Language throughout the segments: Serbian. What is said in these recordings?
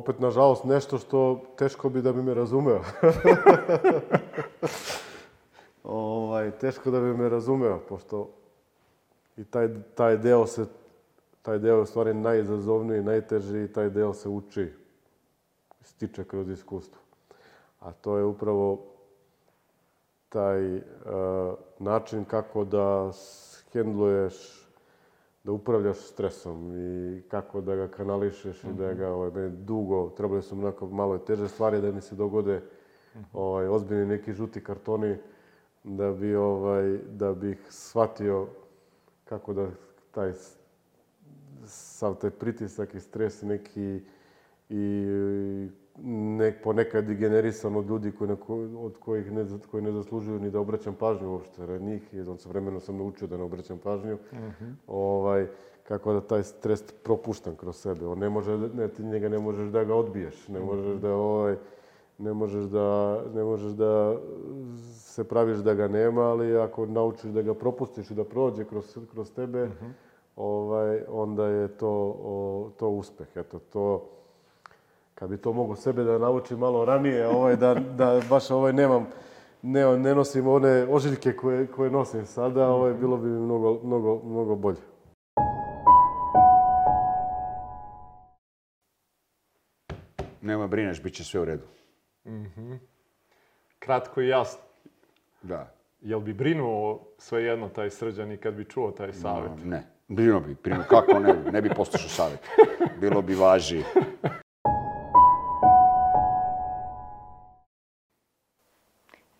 opet, nažalost, nešto što teško bi da bi me razumeo. ovaj, teško da bi me razumeo, pošto i taj, taj deo se, taj deo je u stvari najizazovniji, najteži i taj deo se uči, stiče kroz iskustvo. A to je upravo taj uh, način kako da hendluješ, da upravljaš stresom i kako da ga kanališeš mm -hmm. i da ga, ovaj, meni dugo, trebali su onako malo teže stvari da mi se dogode mm -hmm. ovaj, ozbiljni neki žuti kartoni da bi, ovaj, da bih shvatio kako da taj sav taj pritisak i stres neki i nek, ponekad i generisan od ljudi koji, od kojih ne, koji ne zaslužuju ni da obraćam pažnju uopšte na njih. I on sa vremenom sam naučio da ne obraćam pažnju. Mm -hmm. ovaj, kako da taj stres propuštam kroz sebe. On ne može, ne, ti njega ne možeš da ga odbiješ. Ne možeš da, ovaj, ne možeš da, ne možeš da se praviš da ga nema, ali ako naučiš da ga propustiš i da prođe kroz, kroz tebe, mm -hmm. ovaj, onda je to, o, to uspeh. Eto, to, kad bi to mogu sebe da naučim malo ranije, ovaj, da, da baš ovaj, nemam, ne, ne nosim one ožiljke koje, koje nosim sada, ovaj, bilo bi mnogo, mnogo, mnogo bolje. Nema brineš, bit će sve u redu. Mm -hmm. Kratko i jasno. Da. Jel bi brinuo svejedno taj srđan i kad bi čuo taj savjet? No, ne. Brinuo bi, brinuo. Kako ne bi? Ne bi poslušao savjet. Bilo bi važi.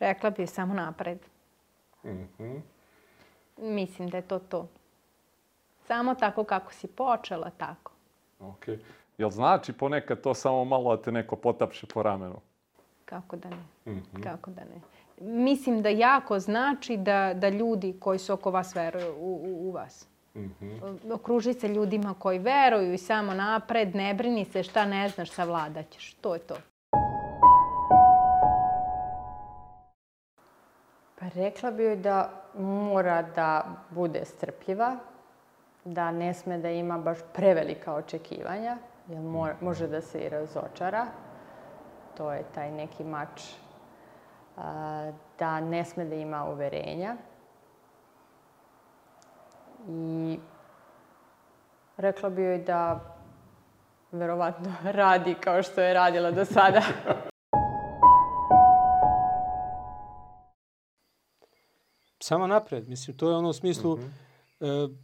Rekla bih samo napred. Mm -hmm. Mislim da je to to. Samo tako kako si počela, tako. Ok. Jel znači ponekad to samo malo da te neko potapše po ramenu? Kako da ne? Mm -hmm. Kako da ne? Mislim da jako znači da, da ljudi koji su oko vas veruju u, u, u vas. Mm -hmm. Okruži se ljudima koji veruju i samo napred, ne brini se šta ne znaš, savladaćeš. To je to. Pa rekla bi joj da mora da bude strpljiva, da ne sme da ima baš prevelika očekivanja, jer mora, može da se i razočara. To je taj neki mač. Da ne sme da ima uverenja. I rekla bi joj da verovatno radi kao što je radila do sada. samo napred. Mislim, to je ono u smislu mm -hmm. e,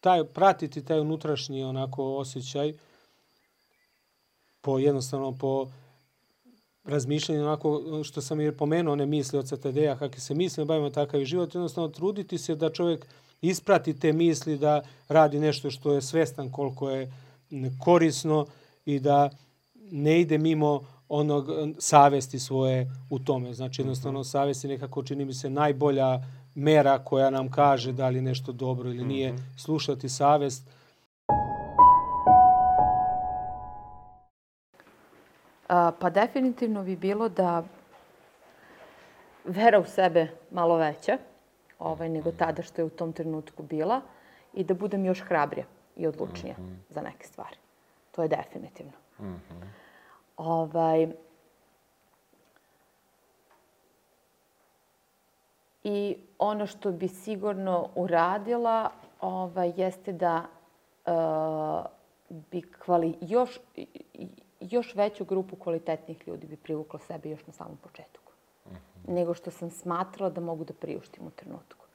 taj, pratiti taj unutrašnji onako osjećaj po jednostavno po razmišljanju onako što sam i pomenuo one misli od CTD-a, kakve se misli, bavimo takav život, jednostavno truditi se da čovjek isprati te misli, da radi nešto što je svestan koliko je korisno i da ne ide mimo onog savesti svoje u tome. Znači jednostavno savest je nekako čini mi se najbolja mera koja nam kaže da li nešto dobro ili nije. -hmm. Slušati savest. A, pa definitivno bi bilo da vera u sebe malo veća ovaj, nego tada što je u tom trenutku bila i da budem još hrabrija i odlučnija mm -hmm. za neke stvari. To je definitivno. Mm -hmm. Ovaj, I ono što bi sigurno uradila ovaj, jeste da uh, bi kvali, još, još veću grupu kvalitetnih ljudi bi privukla sebe još na samom početku. Mhm. -huh. Nego što sam smatrala da mogu da priuštim u trenutku.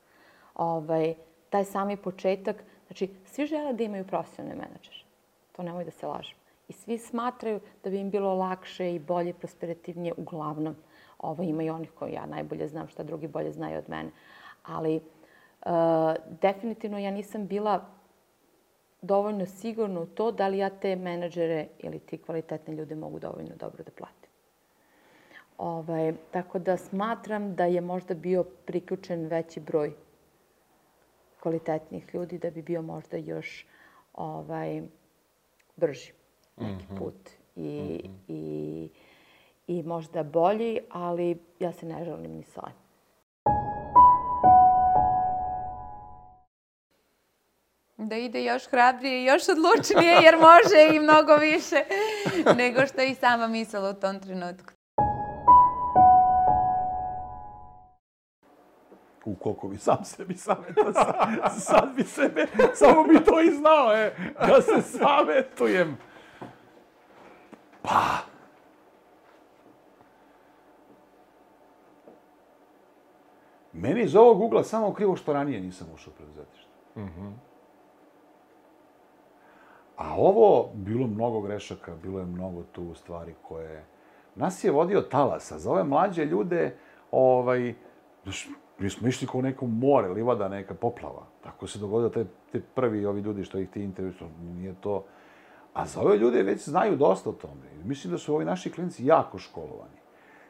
Ovaj, taj sami početak, znači, svi žele da imaju profesionalne menadžere. To nemoj da se lažem i svi smatraju da bi im bilo lakše i bolje, prosperativnije, uglavnom. Ovo ima i onih koji ja najbolje znam šta drugi bolje znaju od mene. Ali e, definitivno ja nisam bila dovoljno sigurna u to da li ja te menadžere ili ti kvalitetne ljude mogu dovoljno dobro da platim. Ovaj, tako da smatram da je možda bio priključen veći broj kvalitetnih ljudi da bi bio možda još ovaj, brži neki mm -hmm. put i, mm -hmm. i, i možda bolji, ali ja se ne želim ni sa onda ide još hrabrije i još odlučnije jer može i mnogo više nego što je i sama mislila u tom trenutku. U koliko bi sam sebi savjetao, sad, sad bi sebe, samo bi to i znao, e, da se savjetujem. Pa, Meni iz ovog ugla samo krivo što ranije nisam ušao u preduzetništvo. A ovo, bilo mnogo grešaka, bilo je mnogo tu stvari koje... Nas je vodio talas, a za ove mlađe ljude, ovaj, znaš, mi smo išli kao neko more, livada, neka poplava. Tako se dogodilo te, te prvi ovi ljudi što ih ti interesuju, nije to... A za ove ljude već znaju dosta o tome. Mislim da su ovi naši klinci jako školovani.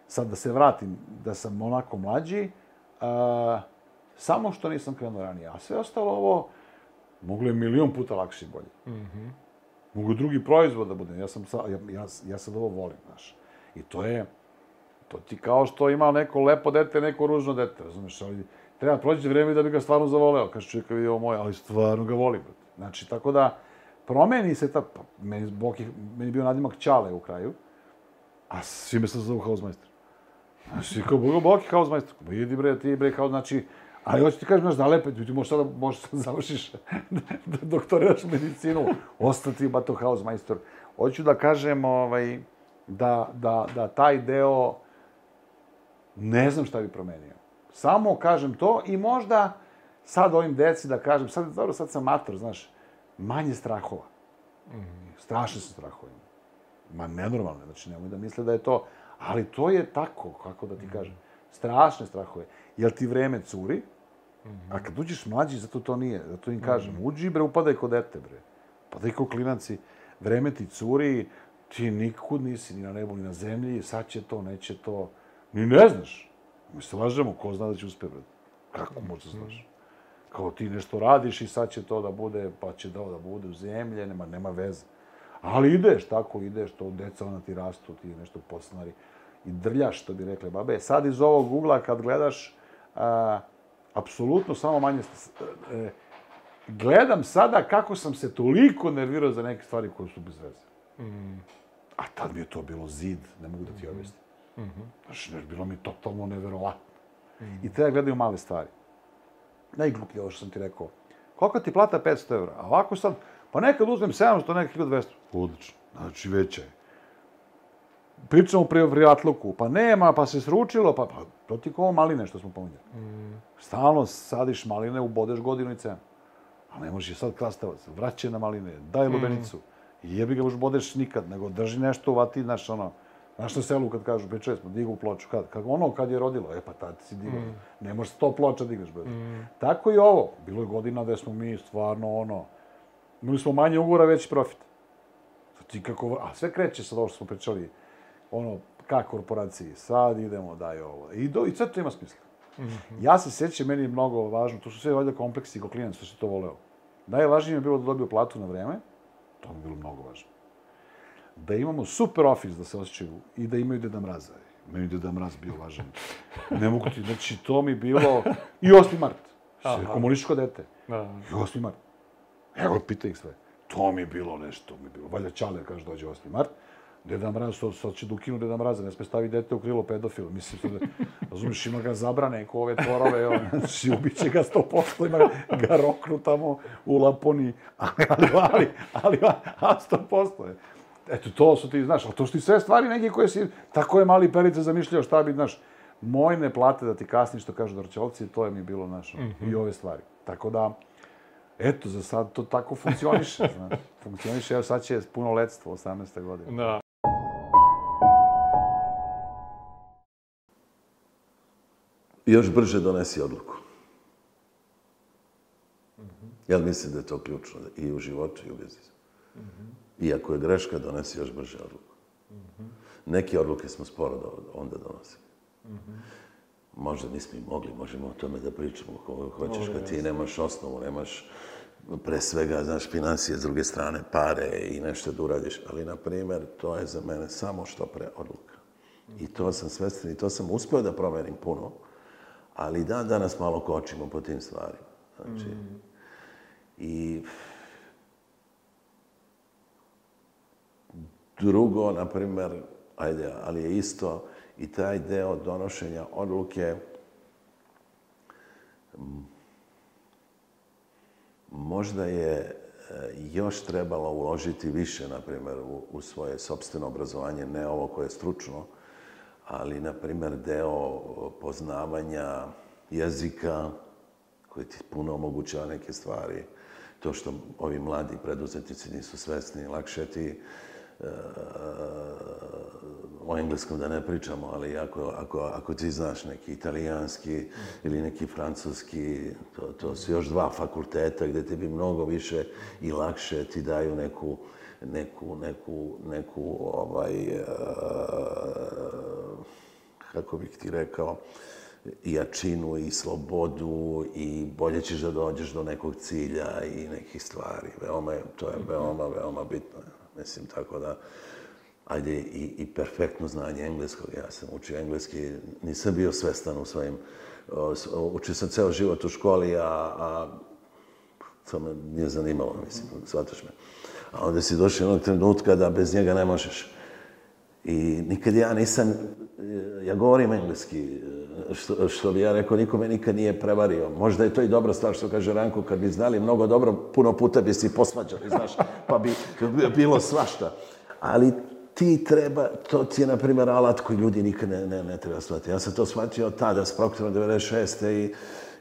Sad da se vratim, da sam onako mlađi, a, samo što nisam krenuo ranije. A sve ostalo ovo, moglo je milion puta lakše i bolje. Mogu drugi proizvod da bude. Ja, sam, sa, ja, ja, ja sad ovo volim, znaš. I to je, to ti kao što ima neko lepo dete, neko ružno dete, razumeš, ali treba proći vreme da bi ga stvarno zavoleo. Kaže čovjek, vidi ovo moje, ali stvarno ga volim. Znači, tako da, promeni se ta, pa, meni, Boki, meni je bio nadimak Ćale u kraju, a svi me sad zovu Hausmeister. Znači, kao Bogo Boki Hausmeister. Ma idi bre, ti bre, kao, znači, ali hoću ti kažem, znaš, da lepe, ti možeš sada, možeš sad završiš, da doktoriraš medicinu, ostati bato Hausmeister. Hoću da kažem, ovaj, da, da, da taj deo, ne znam šta bi promenio. Samo kažem to i možda sad ovim deci da kažem, sad, dobro, sad sam mator, znaš, manje strahova. Strašne su strahovi. Ma nenormalne, znači nemoj da misle da je to, ali to je tako, kako da ti kažem, strašne strahove. Jel ti vreme curi, a kad uđeš mlađi, zato to nije, zato im kažem, uđi bre, upadaj kod dete bre. Padaj kod klinaci, vreme ti curi, ti nikud nisi, ni na nebu, ni na zemlji, sad će to, neće to, ni ne znaš. Mi se lažemo, ko zna da će uspe, bre. Kako možda znaš? Kao ti nešto radiš i sad će to da bude, pa će to da bude u zemlje, nema, nema veze. Ali ideš, tako ideš, to deca ona ti rastu, ti nešto posnari i drljaš, što bi rekle babe. Sad iz ovog ugla kad gledaš, a, apsolutno samo manje... e, gledam sada kako sam se toliko nervirao za neke stvari koje su bez veze. A tad mi je to bilo zid, ne mogu da ti objasnim. Znaš, ne, bilo mi totalno neverovatno. I treba gledaju male stvari. Najgluplje ovo što sam ti rekao. Koliko ti plata 500 evra? A ovako sad, pa nekad uzmem 700, nekad 1200. Odlično. Znači veće je. Pričamo pri prijatluku, pa nema, pa se sručilo, pa, pa to ti kao maline što smo pominjali. Stalno sadiš maline, ubodeš godinu i cenu. A ne možeš sad krastavac, vraćaj na maline, daj lubenicu. I jebi ga už bodeš nikad, nego drži nešto, vati, znaš, ono, znaš na selu kad kažu, pričali smo, digu ploču, kad? Kako ono kad je rodilo, e pa tad si digao. Ne možeš sto ploča digaš, brate. Tako i ovo. Bilo je godina da smo mi stvarno, ono, imali smo manje ugora, veći profit. Ti kako, a sve kreće sad ovo što smo pričali, ono, ka korporaciji, sad idemo, daj ovo. I, do, i sve to ima smisla. Ja se sjećam, meni je mnogo važno, to su sve valjda kompleksi kao klijent, što se to voleo. Najvažnije je bilo da dobiju platu na vreme, to mi je bilo mnogo važno. Da imamo super ofis da se osjećaju i da imaju Deda Mraza. Meni Deda Mraz bio važan. Ne mogu ti, znači to mi bilo... I 8. mart. Sve komunističko dete. Da. I 8. mart. Evo, pita ih sve. To mi je bilo nešto, mi je bilo. Valjda Čale kaže dođe 8. mart. Deda Mraz, sad, sad će da ukinu Deda Mraza, ne sme stavi dete u krilo pedofila. Mislim, da, razumiješ, ima ga zabrane, ko ove tvorove, on, znači, ubiće ga 100%, ima ga roknu tamo u Laponiji, ali, ali, ali, ali, a 100% je. Eto, to su ti, znaš, ali to su ti sve stvari neke koje si, tako je mali perica zamišljao šta bi, znaš, mojne plate da ti kasni, što kažu Dorčovci, to je mi bilo, znaš, i ove stvari. Tako da, eto, za sad to tako funkcioniše, znaš. Funkcioniše, evo sad će puno letstvo, 18. godine. Da. još brže donesi odluku. Ja mislim da je to ključno i u životu i u biznisu. Iako je greška, donesi još brže odluku. Neke odluke smo sporo do- onda donosili. Možda nismo i mogli, možemo o tome da pričamo ako hoćeš, kad ti nemaš osnovu, nemaš pre svega, znaš, financije, s druge strane pare i nešto da uradiš. Ali, na primjer, to je za mene samo što pre odluka. I to sam svestan i to sam uspio da promenim puno, ali dan danas malo kočimo po tim stvarima. Znači, I drugo, na primer, ajde, ali je isto i taj deo donošenja odluke možda je e, još trebalo uložiti više, na primjer, u, u svoje sobstveno obrazovanje, ne ovo koje je stručno, ali, na primjer, deo poznavanja jezika, koji ti puno omogućava neke stvari. To što ovi mladi preduzetnici nisu svesni, lakše ti o engleskom da ne pričamo, ali ako, ako, ako ti znaš neki italijanski ili neki francuski, to, to su još dva fakulteta gdje ti bi mnogo više i lakše ti daju neku, neku, neku, neku ovaj, e, kako bih ti rekao, jačinu i slobodu i bolje ćeš da dođeš do nekog cilja i nekih stvari. Veoma je, to je veoma, veoma bitno. Mislim, tako da, ajde, i, i perfektno znanje engleskog. Ja sam učio engleski, nisam bio svestan u svojim, učio sam ceo život u školi, a, a to me nije zanimalo, mislim, shvataš me. A onda si došao jednog trenutka da bez njega ne možeš. I nikad ja nisam, ja govorim engleski, što, što bi ja rekao, niko me nikad nije prevario. Možda je to i dobra stvar što kaže Ranko, kad bi znali mnogo dobro, puno puta bi se posvađali, znaš, pa bi bilo svašta. Ali ti treba, to ti je, na primjer, alat koji ljudi nikad ne, ne, ne treba shvatiti. Ja sam to shvatio tada, s Proktorom 96. i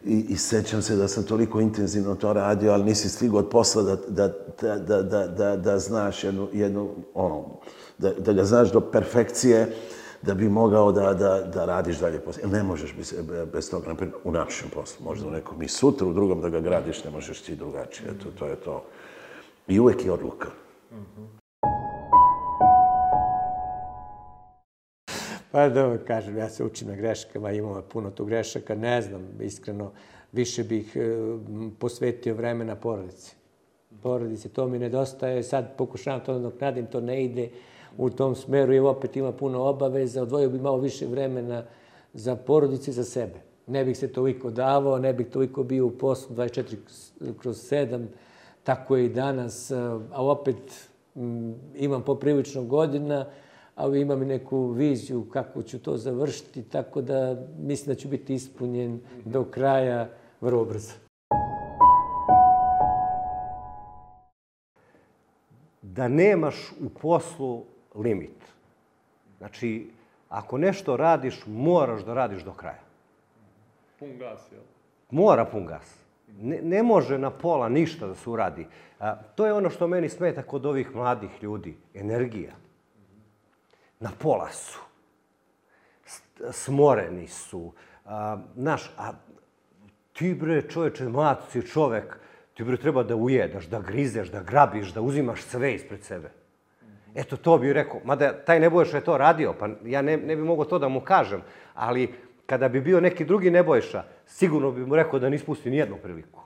i, i sećam se da sam toliko intenzivno to radio, ali nisi stigao od posla da, da, da, da, da, da, da znaš jednu, jednu ono, da, da ga znaš do perfekcije, da bi mogao da, da, da radiš dalje posao. Ne možeš bez, bez toga, naprimjer, u našem poslu, možda u nekom i sutra, u drugom da ga gradiš, ne možeš ti drugačije. Eto, to je to. I uvek je odluka. Pa da kažem, ja se učim na greškama, imamo puno tu grešaka, ne znam, iskreno, više bih e, posvetio vremena porodici. Porodici, to mi nedostaje, sad pokušavam to da nadoknadim, to ne ide u tom smeru i opet ima puno obaveza, odvojio bi malo više vremena za porodicu i za sebe. Ne bih se toliko davao, ne bih toliko bio u poslu 24 kroz 7, tako je i danas, a opet imam poprilično godina, ali imam i neku viziju kako ću to završiti, tako da mislim da ću biti ispunjen do kraja vrlo brzo. da nemaš u poslu limit. Znači, ako nešto radiš, moraš da radiš do kraja. Pun gas, jel? Mora pun gas. Ne, ne može na pola ništa da se uradi. A, to je ono što meni smeta kod ovih mladih ljudi. Energija. Na pola su. S- Smoreni su. A, znaš, a ti bre čoveče, mlad si čovek, ti bre treba da ujedaš, da grizeš, da grabiš, da uzimaš sve ispred sebe. Eto, to bih rekao. Mada taj Nebojša je to radio, pa ja ne, ne bih mogao to da mu kažem. Ali kada bi bio neki drugi Nebojša, sigurno bi mu rekao da ne ispusti nijednu priliku.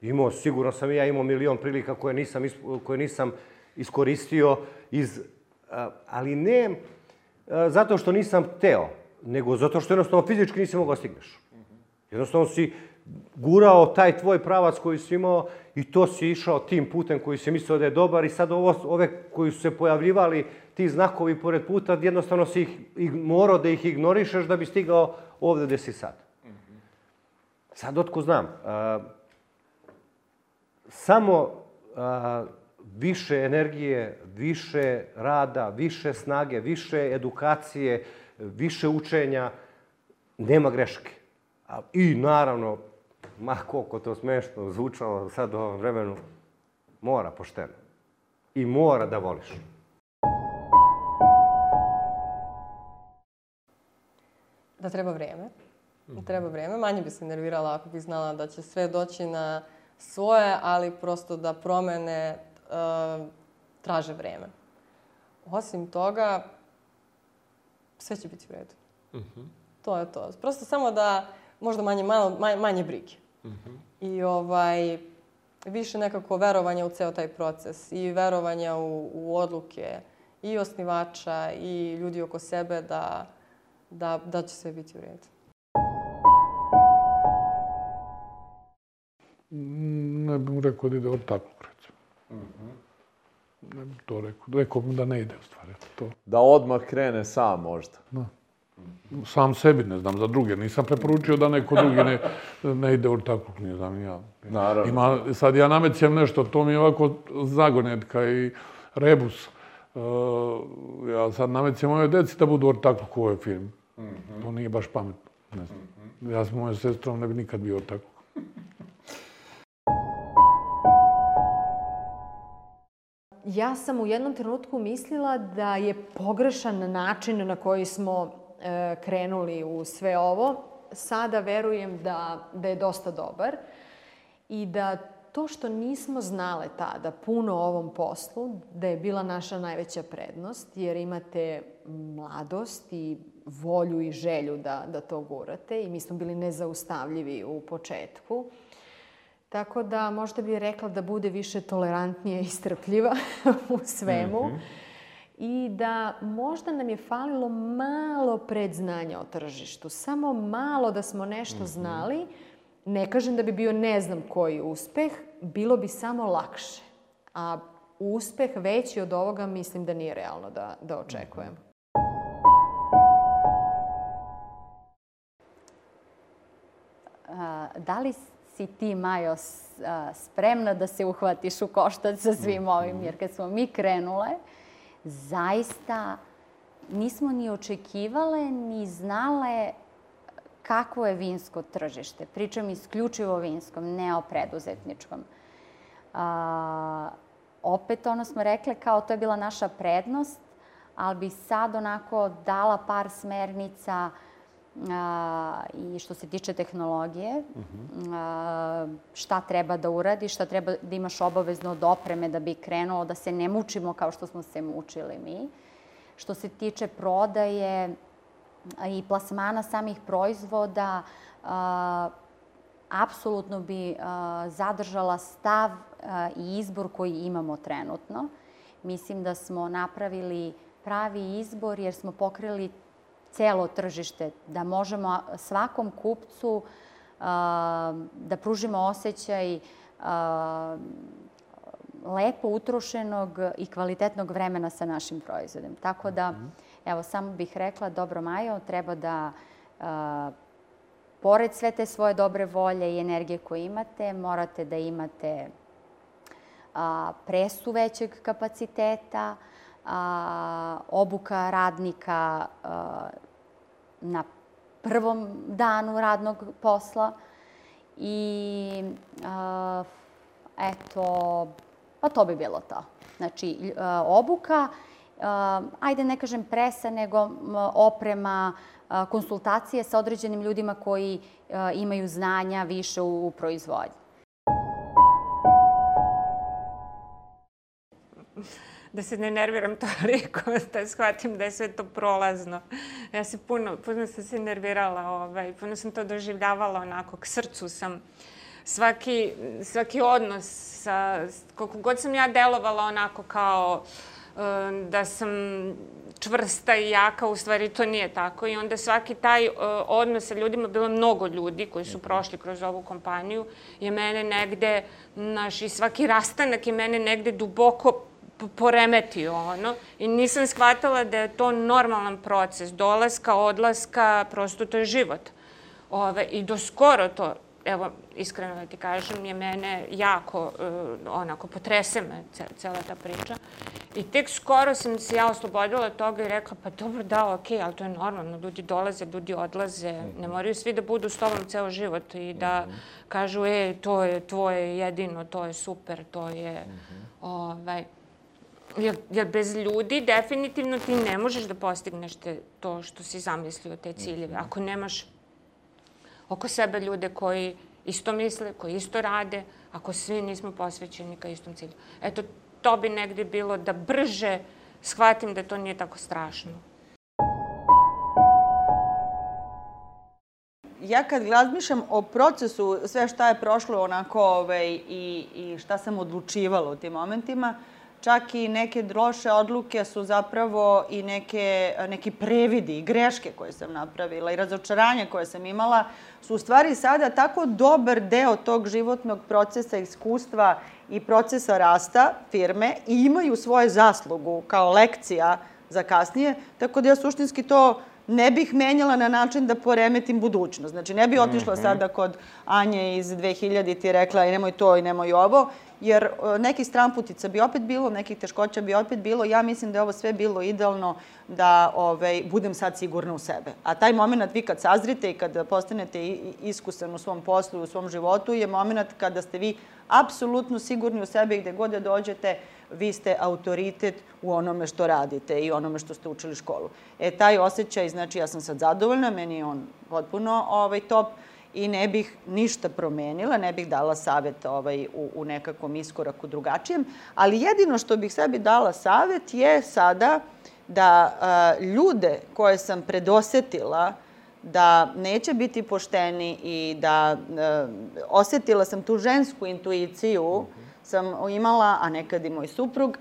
Imao, sigurno sam i ja imao milion prilika koje nisam, koje nisam iskoristio iz... ali ne zato što nisam teo, nego zato što jednostavno fizički nisi mogao da stigneš. Jednostavno si gurao taj tvoj pravac koji si imao i to si išao tim putem koji si mislio da je dobar i sad ovo, ove koji su se pojavljivali, ti znakovi pored puta, jednostavno si ih morao da ih ignorišeš da bi stigao ovde gde si sad. Sad otko znam, a, samo a, više energije, više rada, više snage, više edukacije, više učenja, nema greške. I naravno, ma koliko to smešno zvučalo sad u ovom vremenu, mora pošteno. I mora da voliš. Da treba vreme. Da treba vreme. Manje bi se nervirala ako bi znala da će sve doći na svoje, ali prosto da promene e, traže vreme. Osim toga, sve će biti u redu. To je to. Prosto samo da možda manje, malo, manje, manje brige. I ovaj, više nekako verovanja u ceo taj proces i verovanja u, u odluke i osnivača i ljudi oko sebe da, da, da će sve biti u redu. Ne bih mu rekao da ide od takvog, recimo. ne bi to rekao. Rekao bi da ne ide u stvari. To. Da odmah krene sam možda. Da. Sam sebi, ne znam, za druge. Nisam preporučio da neko drugi ne, ne ide u ortakluk, ne znam ja. Naravno. Ima, sad ja namećem nešto, to mi je ovako zagonetka i rebus. Uh, ja sad namećem moje deci da budu ortakluk u ovoj firmi. To nije baš pametno. Ne znam. Ja s mojom sestrom ne bi nikad bio ortakluk. Ja sam u jednom trenutku mislila da je pogrešan način na koji smo krenuli u sve ovo. Sada verujem da, da je dosta dobar i da to što nismo znale tada puno o ovom poslu, da je bila naša najveća prednost, jer imate mladost i volju i želju da, da to gurate i mi smo bili nezaustavljivi u početku. Tako da možda bih rekla da bude više tolerantnija i strpljiva u svemu. Mm -hmm. I da možda nam je falilo malo predznanja o tržištu. Samo malo da smo nešto -hmm. znali. Ne kažem da bi bio ne znam koji uspeh, bilo bi samo lakše. A uspeh veći od ovoga mislim da nije realno da, da očekujemo. da li si ti, Majo, spremna da se uhvatiš u koštac sa svim ovim? Jer kad smo mi krenule, zaista nismo ni očekivale, ni znale kakvo je vinsko tržište. Pričam isključivo o vinskom, ne o preduzetničkom. A, opet ono smo rekle kao to je bila naša prednost, ali bi sad onako dala par smernica a, i što se tiče tehnologije, a, šta treba da uradi, šta treba da imaš obavezno od opreme da bi krenulo, da se ne mučimo kao što smo se mučili mi. Što se tiče prodaje i plasmana samih proizvoda, a, apsolutno bi a, zadržala stav a, i izbor koji imamo trenutno. Mislim da smo napravili pravi izbor jer smo pokrili celo tržište, da možemo svakom kupcu da pružimo osjećaj lepo utrošenog i kvalitetnog vremena sa našim proizvodom. Tako da, evo, samo bih rekla, dobro Majo, treba da pored sve te svoje dobre volje i energije koje imate, morate da imate presu većeg kapaciteta, a, obuka radnika a, na prvom danu radnog posla i a, eto, pa to bi bilo to. Znači, a, obuka, a, ajde ne kažem presa, nego oprema, konsultacije sa određenim ljudima koji imaju znanja više u, u proizvodnji. Da se ne nerviram toliko, da shvatim da je sve to prolazno. Ja se puno, puno sam se nervirala, ovaj, puno sam to doživljavala onako, k srcu sam. Svaki, svaki odnos, sa, koliko god sam ja delovala onako kao um, da sam čvrsta i jaka, u stvari to nije tako. I onda svaki taj uh, odnos sa ljudima, bilo mnogo ljudi koji su prošli kroz ovu kompaniju, je mene negde, naš, i svaki rastanak je mene negde duboko poremetio ono i nisam shvatala da je to normalan proces dolaska, odlaska, prosto to je život. Ove, I do skoro to, evo, iskreno da ti kažem, je mene jako, uh, onako, potrese me cela ta priča. I tek skoro sam se ja oslobodila toga i rekla, pa dobro, da, okej, okay, ali to je normalno, ljudi dolaze, ljudi odlaze, ne moraju svi da budu s tobom ceo život i da kažu, e, to je tvoje jedino, to je super, to je, ovaj, Jer, jer bez ljudi definitivno ti ne možeš da postigneš te, to što si zamislio, te ciljeve. Ako nemaš oko sebe ljude koji isto misle, koji isto rade, ako svi nismo posvećeni ka istom cilju. Eto, to bi negde bilo da brže shvatim da to nije tako strašno. Ja kad razmišljam o procesu, sve šta je prošlo onako ovaj, i, i šta sam odlučivala u tim momentima, čak i neke loše odluke su zapravo i neke, neki previdi i greške koje sam napravila i razočaranje koje sam imala su u stvari sada tako dobar deo tog životnog procesa, iskustva i procesa rasta firme i imaju svoje zaslugu kao lekcija za kasnije, tako da ja suštinski to ne bih menjala na način da poremetim budućnost. Znači, ne bi otišla Mhm. sada kod Anje iz 2000 ti rekla i nemoj to i nemoj ovo, jer e, nekih stramputica bi opet bilo, nekih teškoća bi opet bilo. Ja mislim da je ovo sve bilo idealno da ovaj, budem sad sigurna u sebe. A taj moment vi kad sazrite i kad postanete iskusan u svom poslu i u svom životu je moment kada ste vi apsolutno sigurni u sebe i gde god da dođete, vi ste autoritet u onome što radite i onome što ste učili školu. E, taj osjećaj, znači ja sam sad zadovoljna, meni je on potpuno ovaj, top i ne bih ništa promenila, ne bih dala savet ovaj, u, u nekakvom iskoraku drugačijem, ali jedino što bih sebi dala savet je sada da a, ljude koje sam predosetila da neće biti pošteni i da e, osetila sam tu žensku intuiciju, sam imala, a nekad i moj suprug,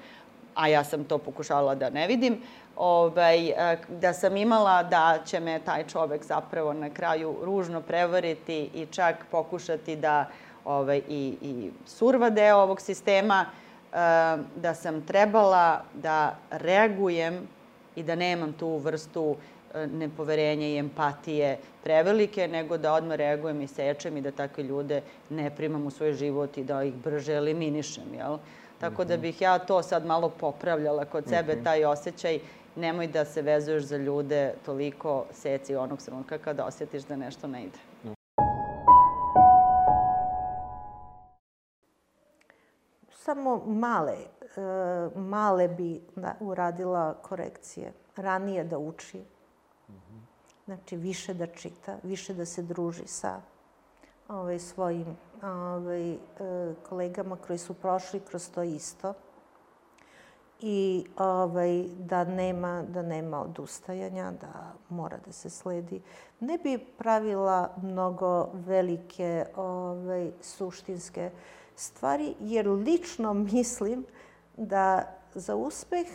a ja sam to pokušavala da ne vidim, ovaj, e, da sam imala da će me taj čovek zapravo na kraju ružno prevariti i čak pokušati da ovaj, i, i surva deo ovog sistema, e, da sam trebala da reagujem i da nemam tu vrstu nepoverenja i empatije prevelike, nego da odmah reagujem i sečem i da takve ljude ne primam u svoj život i da ih brže eliminišem, jel? Tako da bih ja to sad malo popravljala kod sebe, Mhm. taj osjećaj nemoj da se vezuješ za ljude toliko seci onog trenutka kada osjetiš da nešto ne ide. Samo male, e, male bi da, uradila korekcije. Ranije da uči. Znači, više da čita, više da se druži sa ovaj, svojim ovaj, e, kolegama koji su prošli kroz to isto. I ovaj, da, nema, da nema odustajanja, da mora da se sledi. Ne bi pravila mnogo velike ovaj, suštinske stvari, jer lično mislim da za uspeh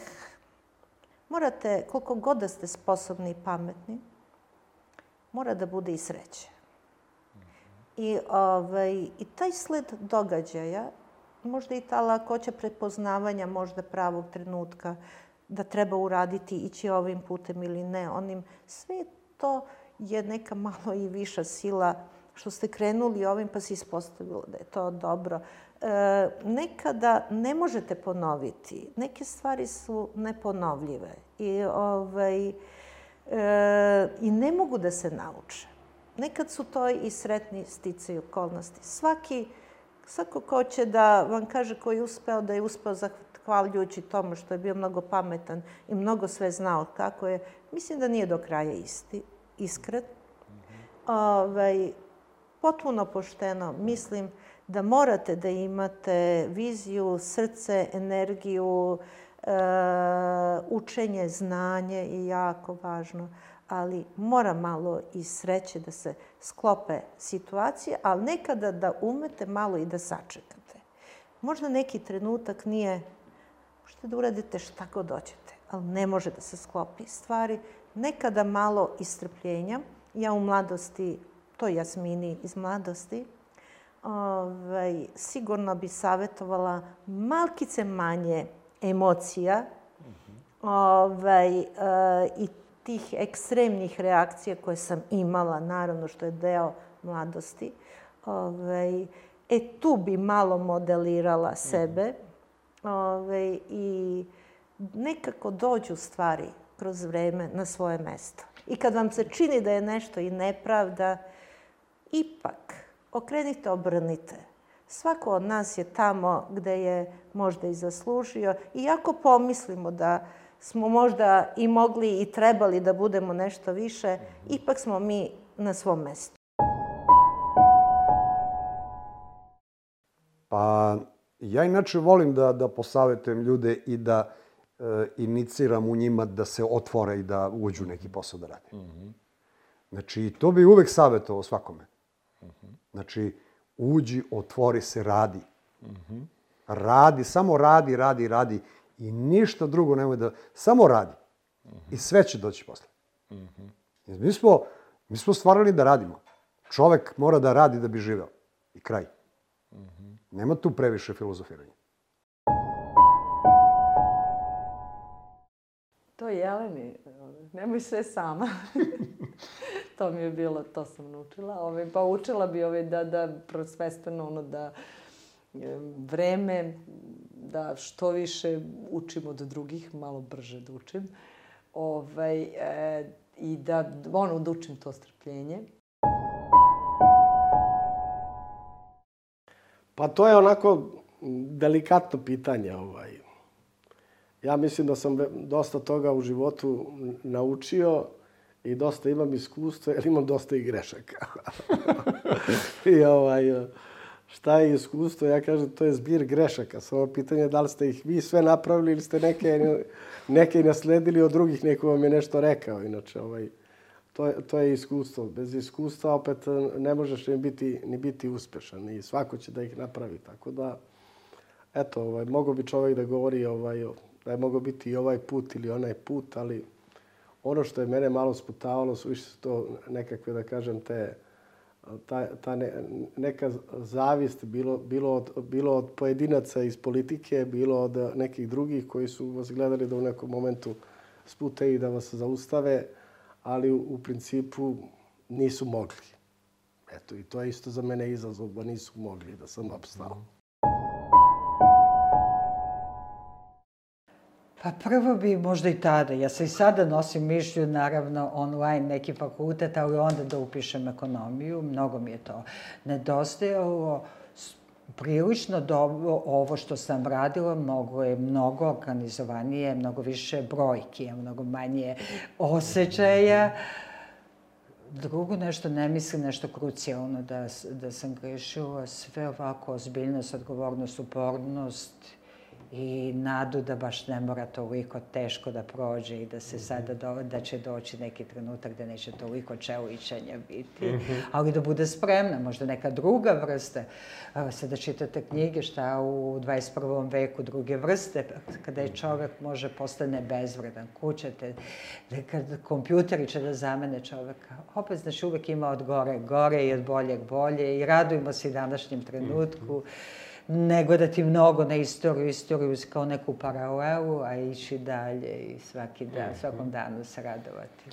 morate, koliko god da ste sposobni i pametni, mora da bude i sreće. I, ovaj, I taj sled događaja, možda i ta lakoća prepoznavanja možda pravog trenutka, da treba uraditi, ići ovim putem ili ne, onim, sve to je neka malo i viša sila što ste krenuli ovim pa se ispostavilo da je to dobro. E, nekada ne možete ponoviti. Neke stvari su neponovljive i, ovaj, e, i ne mogu da se nauče. Nekad su to i sretni sticaj okolnosti. Svaki, svako ko će da vam kaže ko je uspeo, da je uspeo zahvaljujući tomu što je bio mnogo pametan i mnogo sve znao kako je, mislim da nije do kraja isti, iskren. Ovaj, potpuno pošteno, mislim da morate da imate viziju, srce, energiju, e, učenje, znanje je jako važno, ali mora malo i sreće da se sklope situacije, ali nekada da umete malo i da sačekate. Možda neki trenutak nije, možete da uradite šta god hoćete, ali ne može da se sklopi stvari. Nekada malo istrpljenja. Ja u mladosti, to Jasmini iz mladosti, ovaj, sigurno bi savjetovala malkice manje emocija ovaj, e, i tih ekstremnih reakcija koje sam imala, naravno što je deo mladosti. Ovaj, e tu bi malo modelirala sebe ovaj, i nekako dođu stvari kroz vreme na svoje mesto. I kad vam se čini da je nešto i nepravda, ipak okrenite, obrnite. Svako od nas je tamo gde je možda i zaslužio. I ako pomislimo da smo možda i mogli i trebali da budemo nešto više, ipak smo mi na svom mestu. Pa ja inače volim da, da posavetujem ljude i da e, iniciram u njima da se otvore i da uđu u neki posao da rade. Znači, to bi uvek savjetovao svakome. Znači, uđi, otvori se, radi. Radi, samo radi, radi, radi i ništa drugo nemoj da... Samo radi. I sve će doći posle. Jer Mi smo, mi smo stvarali da radimo. Čovek mora da radi da bi živeo. I kraj. Nema tu previše filozofiranja. To je Jeleni, nemoj sve sama. to mi je bilo, to sam naučila. Ove, pa učila bi ove da, da prosvesteno ono da vreme, da što više učim od drugih, malo brže da učim. Ovaj, e, I da, ono, da učim to strpljenje. Pa to je onako delikatno pitanje. Ovaj. Ja mislim da sam dosta toga u životu naučio i dosta imam iskustva, jer imam dosta i grešaka. I ovaj, šta je iskustvo? Ja kažem, to je zbir grešaka. Samo pitanje je da li ste ih vi sve napravili ili ste neke, neke nasledili od drugih, neko vam je nešto rekao. Inače, ovaj, to, je, to je iskustvo. Bez iskustva opet ne možeš ni biti, ni biti uspešan i svako će da ih napravi. Tako da, eto, ovaj, mogo bi čovjek da govori ovaj, da je mogao biti i ovaj put ili onaj put, ali ono što je mene malo sputavalo su više to nekakve, da kažem, te ta, ta ne, neka zavist bilo, bilo, od, bilo od pojedinaca iz politike, bilo od nekih drugih koji su vas gledali da u nekom momentu spute i da vas zaustave, ali u, u principu nisu mogli. Eto, i to je isto za mene izazov, da nisu mogli, da sam opstao. Pa prvo bi možda i tada. Ja se i sada nosim mišlju, naravno, online neki fakultet, ali onda da upišem ekonomiju. Mnogo mi je to nedostajalo. Prilično dobro ovo što sam radila, mnogo je mnogo organizovanije, mnogo više brojki, mnogo manje osjećaja. Drugo nešto, ne mislim nešto krucijalno da, da sam grešila. Sve ovako ozbiljnost, odgovornost, upornost i nadu da baš ne mora toliko teško da prođe i da se sada do, da će doći neki trenutak da neće toliko čeličanja biti, Mhm. ali da bude spremna, možda neka druga vrsta. Sada čitate knjige šta u 21. veku druge vrste, kada je čovek može postane bezvredan, kućete, kad kompjuteri će da zamene čoveka. Opet, znači, uvek ima od gore gore i od boljeg bolje i radujemo se i današnjem trenutku nego da ti mnogo na istoriju, istoriju kao neku paralelu, a ići dalje i svaki dan, svakom danu se radovati.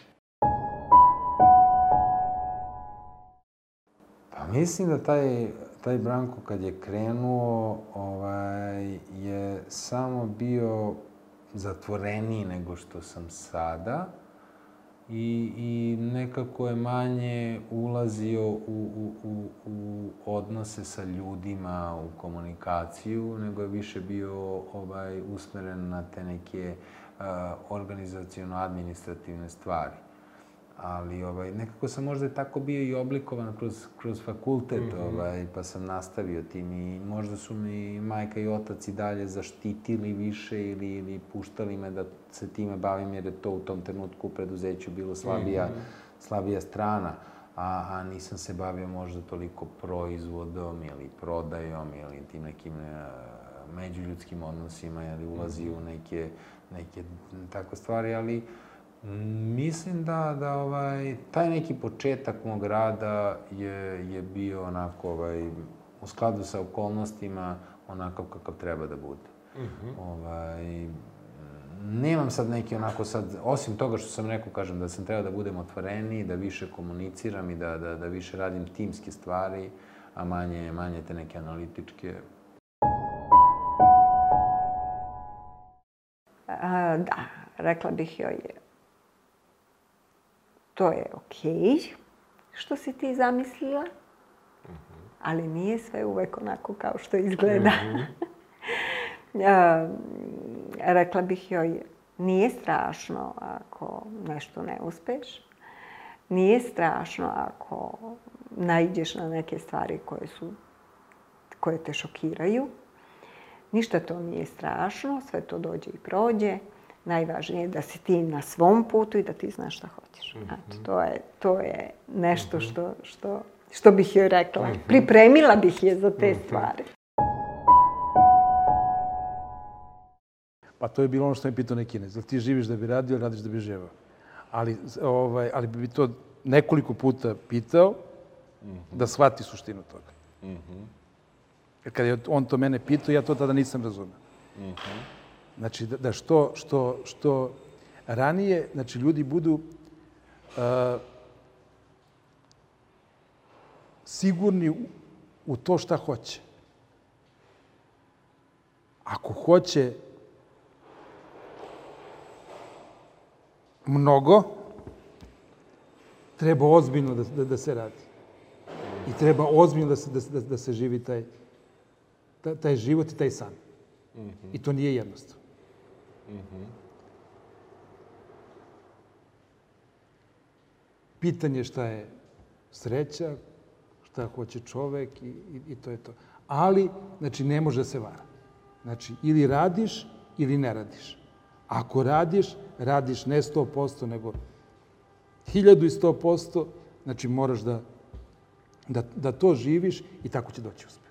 Pa mislim da taj, taj Branko kad je krenuo, ovaj, je samo bio zatvoreniji nego što sam sada i, i nekako je manje ulazio u, u, u, u odnose sa ljudima, u komunikaciju, nego je više bio ovaj, usmeren na te neke organizacijono-administrativne stvari ali ovaj, nekako sam možda tako bio i oblikovan kroz, kroz fakultet, Mhm. ovaj, pa sam nastavio tim i možda su mi majka i otac i dalje zaštitili više ili, ili puštali me da se time bavim jer je to u tom trenutku u preduzeću bilo slabija, Mhm. slabija strana. A, a nisam se bavio možda toliko proizvodom ili prodajom ili tim nekim e, međuljudskim odnosima ili ulazi u neke, neke tako stvari, ali Mm, Mislim da, da ovaj, taj neki početak mog rada je, je bio onako, ovaj, u skladu sa okolnostima, onakav kakav treba da bude. Mhm. Ovaj, nemam sad neki onako sad, osim toga što sam rekao, kažem, da sam trebao da budem otvoreniji, da više komuniciram i da, da, da više radim timske stvari, a manje, manje te neke analitičke. A, da, rekla bih joj, to je okej što si ti zamislila, ali nije sve uvek onako kao što izgleda. A, rekla bih joj, nije strašno ako nešto ne uspeš. Nije strašno ako naiđeš na neke stvari koje su koje te šokiraju. Ništa to nije strašno, sve to dođe i prođe. Najvažnije je da si ti na svom putu i da ti znaš šta hoćeš. Eto, to je, to je nešto što, što, što bih joj rekla. Pripremila bih je za te stvari. Pa to je bilo ono što me pitao neki kinez. Jel ti živiš da bi radio radiš da bi živao? Ali, ovaj, ali bi to nekoliko puta pitao da shvati suštinu toga. Jer kad je on to mene pitao, ja to tada nisam razumeo. Znači, da, da što, što, što ranije, znači, ljudi budu uh, sigurni u, u to šta hoće. Ako hoće mnogo, treba ozbiljno da, da, da se radi. I treba ozbiljno da se, da, da, da se živi taj, taj, život i taj san. I to nije jednostavno. Pitanje šta je sreća, šta hoće čovek i, i, i to je to. Ali, znači, ne može se vara. Znači, ili radiš ili ne radiš. Ako radiš, radiš ne 100%, nego 1100%, znači moraš da, da, da to živiš i tako će doći uspeh.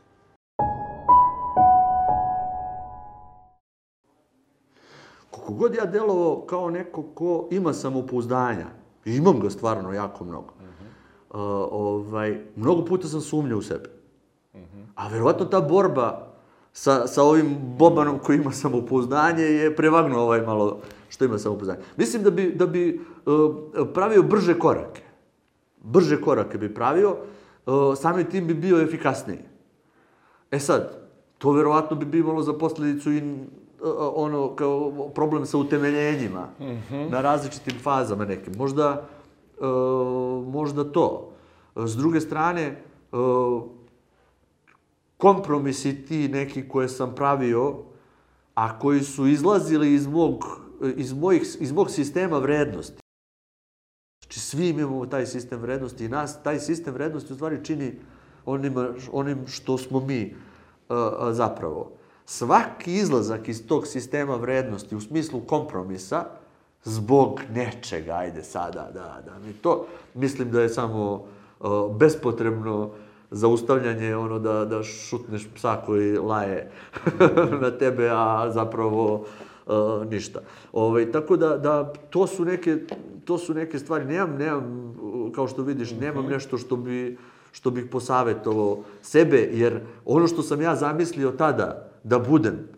God ja delovao kao neko ko ima samopouzdanja, imam ga stvarno jako mnogo, uh, ovaj, mnogo puta sam sumnjao u sebe. A verovatno ta borba sa, sa ovim Bobanom koji ima samopouzdanje je prevagnuo ovaj malo što ima samopouzdanje. Mislim da bi, da bi uh, pravio brže korake. Brže korake bi pravio, uh, samim tim bi bio efikasniji. E sad, to verovatno bi imalo za posledicu i uh, ono kao problem sa utemeljenjima Mhm. na različitim fazama nekim. Možda, uh, možda to. S druge strane, uh, kompromisi ti neki koje sam pravio, a koji su izlazili iz mog, iz mojih, iz mog sistema vrednosti. Znači, svi imamo taj sistem vrednosti i nas taj sistem vrednosti u stvari čini onima, onim što smo mi uh, uh, zapravo. Svaki izlazak iz tog sistema vrednosti u smislu kompromisa, zbog nečega, ajde sada, da, da, mi to, mislim da je samo uh, bespotrebno zaustavljanje, ono da, da šutneš psa koji laje na tebe, a zapravo uh, ništa. Ovaj, tako da, da to, su neke, to su neke stvari. Nemam, nemam, kao što vidiš, nemam nešto što bi što bih posavetovao sebe, jer ono što sam ja zamislio tada da budem,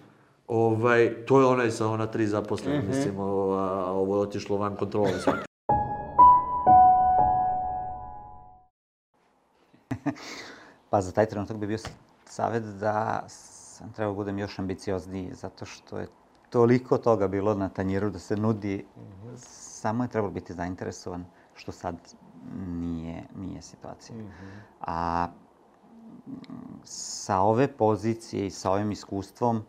ovaj, to je onaj sa ona tri zaposlena, Mhm. mislim, ovo, a, ovo je otišlo van kontrole svake. Pa za taj trenutak bi bio savjet da sam trebao da budem još ambiciozniji, zato što je toliko toga bilo na tanjiru da se nudi, samo je trebalo biti zainteresovan, što sad nije, nije situacija. A mm, sa ove pozicije i sa ovim iskustvom,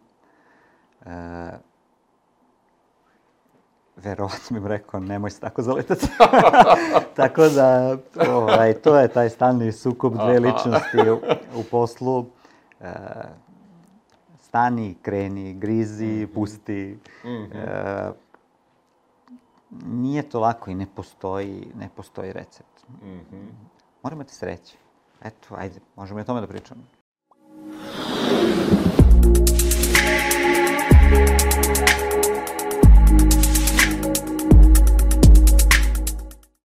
e, verovatno bih rekao, nemoj se tako zaletati. tako da, ovaj, to je taj stalni sukob dve ličnosti u, u poslu. E, stani, kreni, grizi, pusti. Mhm. E, nije to lako i ne postoji, ne postoji recept. Mhm. Moramo imati sreće. Eto, ajde, možemo i o tome da pričamo.